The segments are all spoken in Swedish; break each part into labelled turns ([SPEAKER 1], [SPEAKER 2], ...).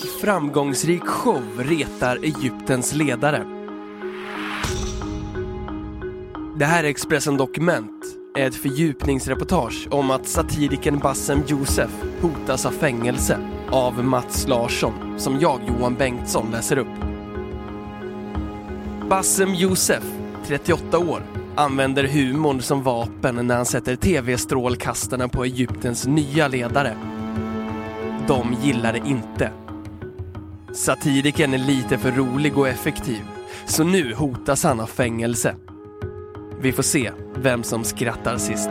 [SPEAKER 1] Framgångsrik show retar Egyptens ledare. Det här är Expressen Dokument, ett fördjupningsreportage om att satirikern Bassem Youssef hotas av fängelse av Mats Larsson, som jag, Johan Bengtsson, läser upp. Bassem Youssef, 38 år, använder humorn som vapen när han sätter tv-strålkastarna på Egyptens nya ledare. De gillar det inte. Satirikern är lite för rolig och effektiv, så nu hotas han av fängelse. Vi får se vem som skrattar sist.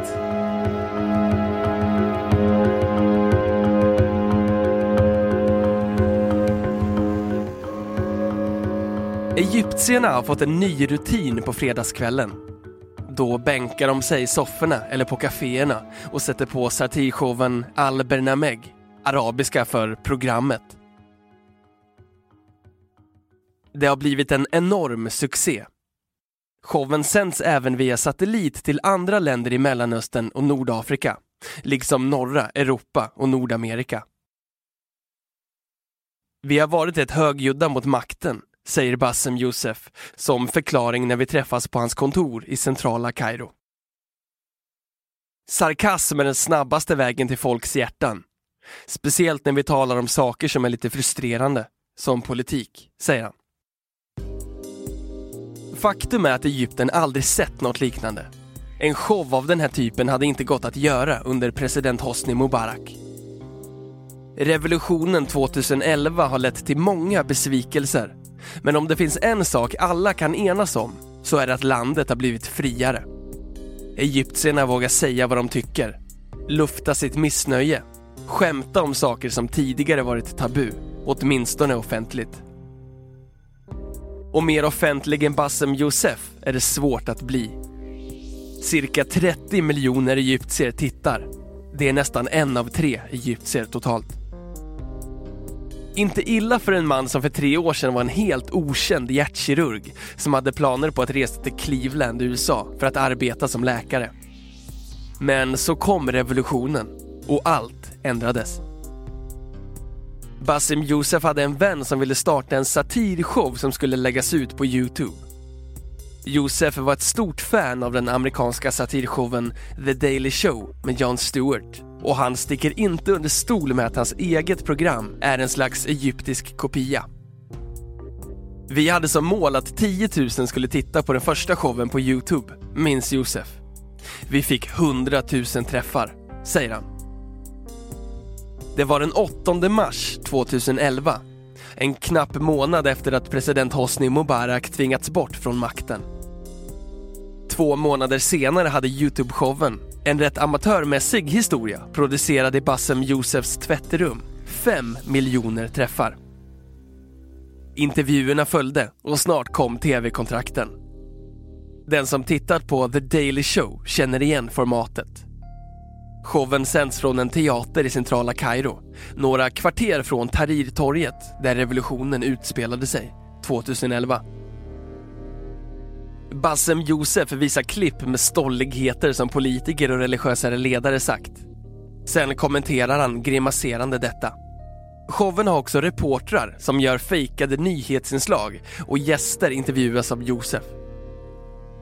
[SPEAKER 1] Egyptierna har fått en ny rutin på fredagskvällen. Då bänkar de sig i sofforna eller på kaféerna och sätter på satirshowen Al Bernameg, arabiska för programmet. Det har blivit en enorm succé. Showen sänds även via satellit till andra länder i Mellanöstern och Nordafrika, liksom norra Europa och Nordamerika. Vi har varit ett högljudda mot makten, säger Bassem Youssef som förklaring när vi träffas på hans kontor i centrala Kairo. Sarkasm är den snabbaste vägen till folks hjärtan. Speciellt när vi talar om saker som är lite frustrerande, som politik, säger han. Faktum är att Egypten aldrig sett något liknande. En show av den här typen hade inte gått att göra under president Hosni Mubarak. Revolutionen 2011 har lett till många besvikelser. Men om det finns en sak alla kan enas om så är det att landet har blivit friare. Egyptierna vågar säga vad de tycker, lufta sitt missnöje, skämta om saker som tidigare varit tabu, åtminstone offentligt. Och mer offentlig än Bassem Youssef är det svårt att bli. Cirka 30 miljoner egyptier tittar. Det är nästan en av tre egyptier totalt. Inte illa för en man som för tre år sedan var en helt okänd hjärtkirurg som hade planer på att resa till Cleveland, USA för att arbeta som läkare. Men så kom revolutionen och allt ändrades. Basim Youssef hade en vän som ville starta en satirshow som skulle läggas ut på Youtube. Youssef var ett stort fan av den amerikanska satirshowen The Daily Show med Jon Stewart och han sticker inte under stol med att hans eget program är en slags egyptisk kopia. Vi hade som mål att 10 000 skulle titta på den första showen på Youtube, minns Josef. Vi fick 100 000 träffar, säger han. Det var den 8 mars 2011. En knapp månad efter att president Hosni Mubarak tvingats bort från makten. Två månader senare hade Youtube-showen, en rätt amatörmässig historia producerad i Bassem Youssefs tvättrum, fem miljoner träffar. Intervjuerna följde och snart kom tv-kontrakten. Den som tittat på The Daily Show känner igen formatet. Showen sänds från en teater i centrala Kairo, några kvarter från Tahrirtorget där revolutionen utspelade sig 2011. Bassem Youssef visar klipp med stolligheter som politiker och religiösa ledare sagt. Sen kommenterar han grimaserande detta. Showen har också reportrar som gör fejkade nyhetsinslag och gäster intervjuas av Josef.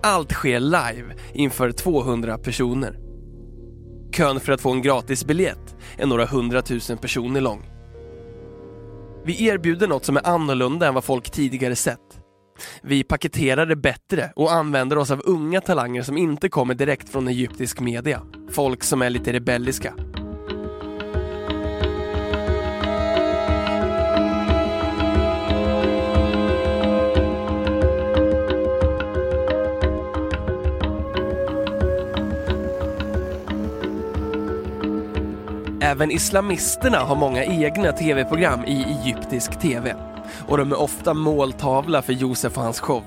[SPEAKER 1] Allt sker live inför 200 personer. Kön för att få en gratis biljett är några hundratusen personer lång. Vi erbjuder något som är annorlunda än vad folk tidigare sett. Vi paketerar det bättre och använder oss av unga talanger som inte kommer direkt från egyptisk media. Folk som är lite rebelliska. Även islamisterna har många egna tv-program i egyptisk tv och de är ofta måltavla för Josef och hans show.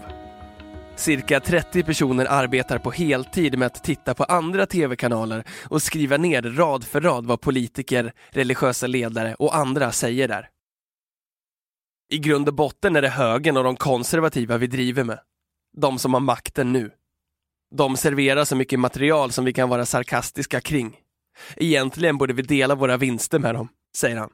[SPEAKER 1] Cirka 30 personer arbetar på heltid med att titta på andra tv-kanaler och skriva ner rad för rad vad politiker, religiösa ledare och andra säger där. I grund och botten är det högern och de konservativa vi driver med. De som har makten nu. De serverar så mycket material som vi kan vara sarkastiska kring. Egentligen borde vi dela våra vinster med dem, säger han.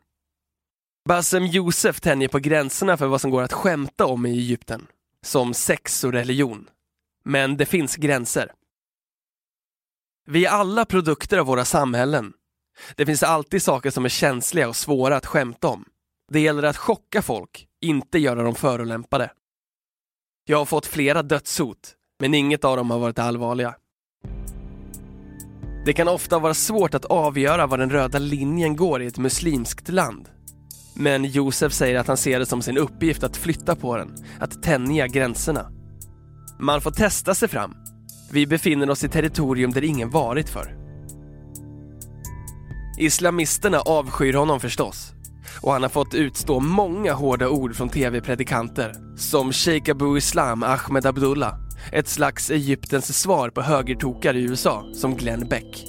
[SPEAKER 1] Bassem Youssef tänjer på gränserna för vad som går att skämta om i Egypten, som sex och religion. Men det finns gränser. Vi är alla produkter av våra samhällen. Det finns alltid saker som är känsliga och svåra att skämta om. Det gäller att chocka folk, inte göra dem förolämpade. Jag har fått flera dödshot, men inget av dem har varit allvarliga. Det kan ofta vara svårt att avgöra var den röda linjen går i ett muslimskt land. Men Josef säger att han ser det som sin uppgift att flytta på den, att tänja gränserna. Man får testa sig fram. Vi befinner oss i territorium där ingen varit för. Islamisterna avskyr honom förstås. Och han har fått utstå många hårda ord från tv-predikanter. Som Sheikh Abu Islam Ahmed Abdullah. Ett slags Egyptens svar på högertokar i USA, som Glenn Beck.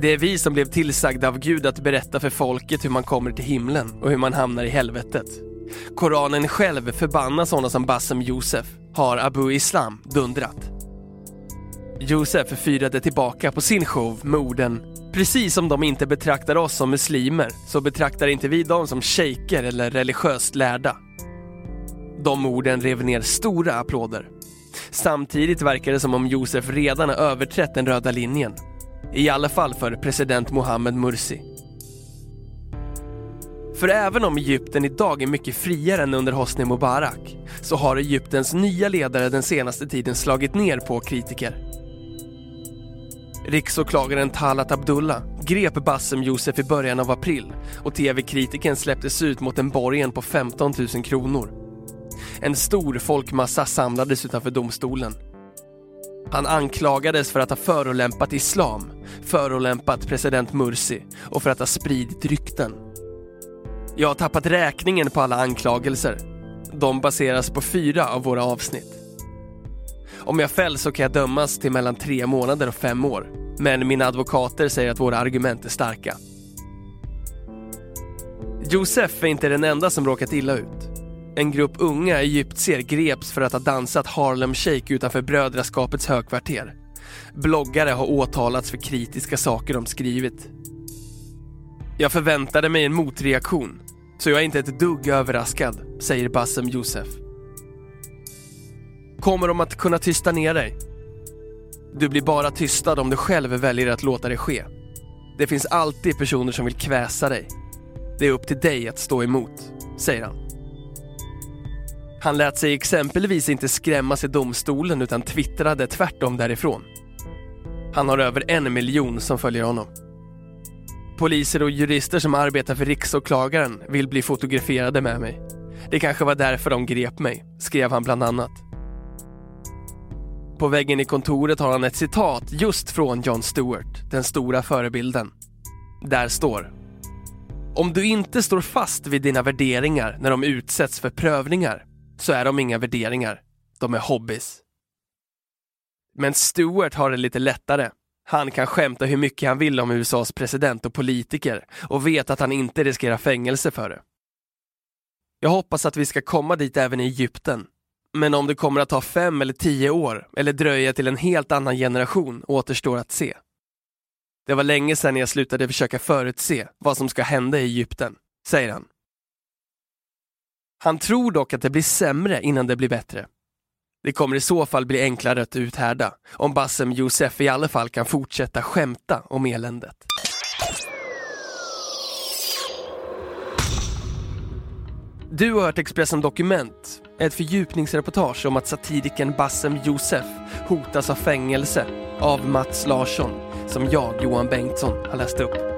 [SPEAKER 1] Det är vi som blev tillsagda av Gud att berätta för folket hur man kommer till himlen och hur man hamnar i helvetet. Koranen själv förbannar sådana som Bassem Josef, har Abu Islam dundrat. Josef fyrade tillbaka på sin show med orden Precis som de inte betraktar oss som muslimer så betraktar inte vi dem som shejker eller religiöst lärda. De orden rev ner stora applåder. Samtidigt verkar det som om Josef redan har överträtt den röda linjen. I alla fall för president Mohammed Mursi. För även om Egypten idag är mycket friare än under Hosni Mubarak så har Egyptens nya ledare den senaste tiden slagit ner på kritiker. Riksåklagaren Talat Abdullah grep Bassem Josef i början av april och tv-kritiken släpptes ut mot en borgen på 15 000 kronor. En stor folkmassa samlades utanför domstolen. Han anklagades för att ha förolämpat islam, förolämpat president Mursi och för att ha spridit rykten. Jag har tappat räkningen på alla anklagelser. De baseras på fyra av våra avsnitt. Om jag fälls så kan jag dömas till mellan tre månader och fem år. Men mina advokater säger att våra argument är starka. Josef är inte den enda som råkat illa ut. En grupp unga egyptier greps för att ha dansat Harlem Shake utanför Brödraskapets högkvarter. Bloggare har åtalats för kritiska saker de skrivit. Jag förväntade mig en motreaktion, så jag är inte ett dugg överraskad, säger Bassem Josef. Kommer de att kunna tysta ner dig? Du blir bara tystad om du själv väljer att låta det ske. Det finns alltid personer som vill kväsa dig. Det är upp till dig att stå emot, säger han. Han lät sig exempelvis inte skrämmas i domstolen utan twittrade tvärtom därifrån. Han har över en miljon som följer honom. Poliser och jurister som arbetar för riksåklagaren vill bli fotograferade med mig. Det kanske var därför de grep mig, skrev han bland annat. På väggen i kontoret har han ett citat just från John Stewart, den stora förebilden. Där står Om du inte står fast vid dina värderingar när de utsätts för prövningar så är de inga värderingar, de är hobbys. Men Stewart har det lite lättare. Han kan skämta hur mycket han vill om USAs president och politiker och vet att han inte riskerar fängelse för det. Jag hoppas att vi ska komma dit även i Egypten. Men om det kommer att ta fem eller tio år eller dröja till en helt annan generation återstår att se. Det var länge sedan jag slutade försöka förutse vad som ska hända i Egypten, säger han. Han tror dock att det blir sämre innan det blir bättre. Det kommer i så fall bli enklare att uthärda om Bassem Josef i alla fall kan fortsätta skämta om eländet. Du har hört Expressen Dokument, ett fördjupningsreportage om att satirikern Bassem Josef hotas av fängelse av Mats Larsson, som jag, Johan Bengtsson, har läst upp.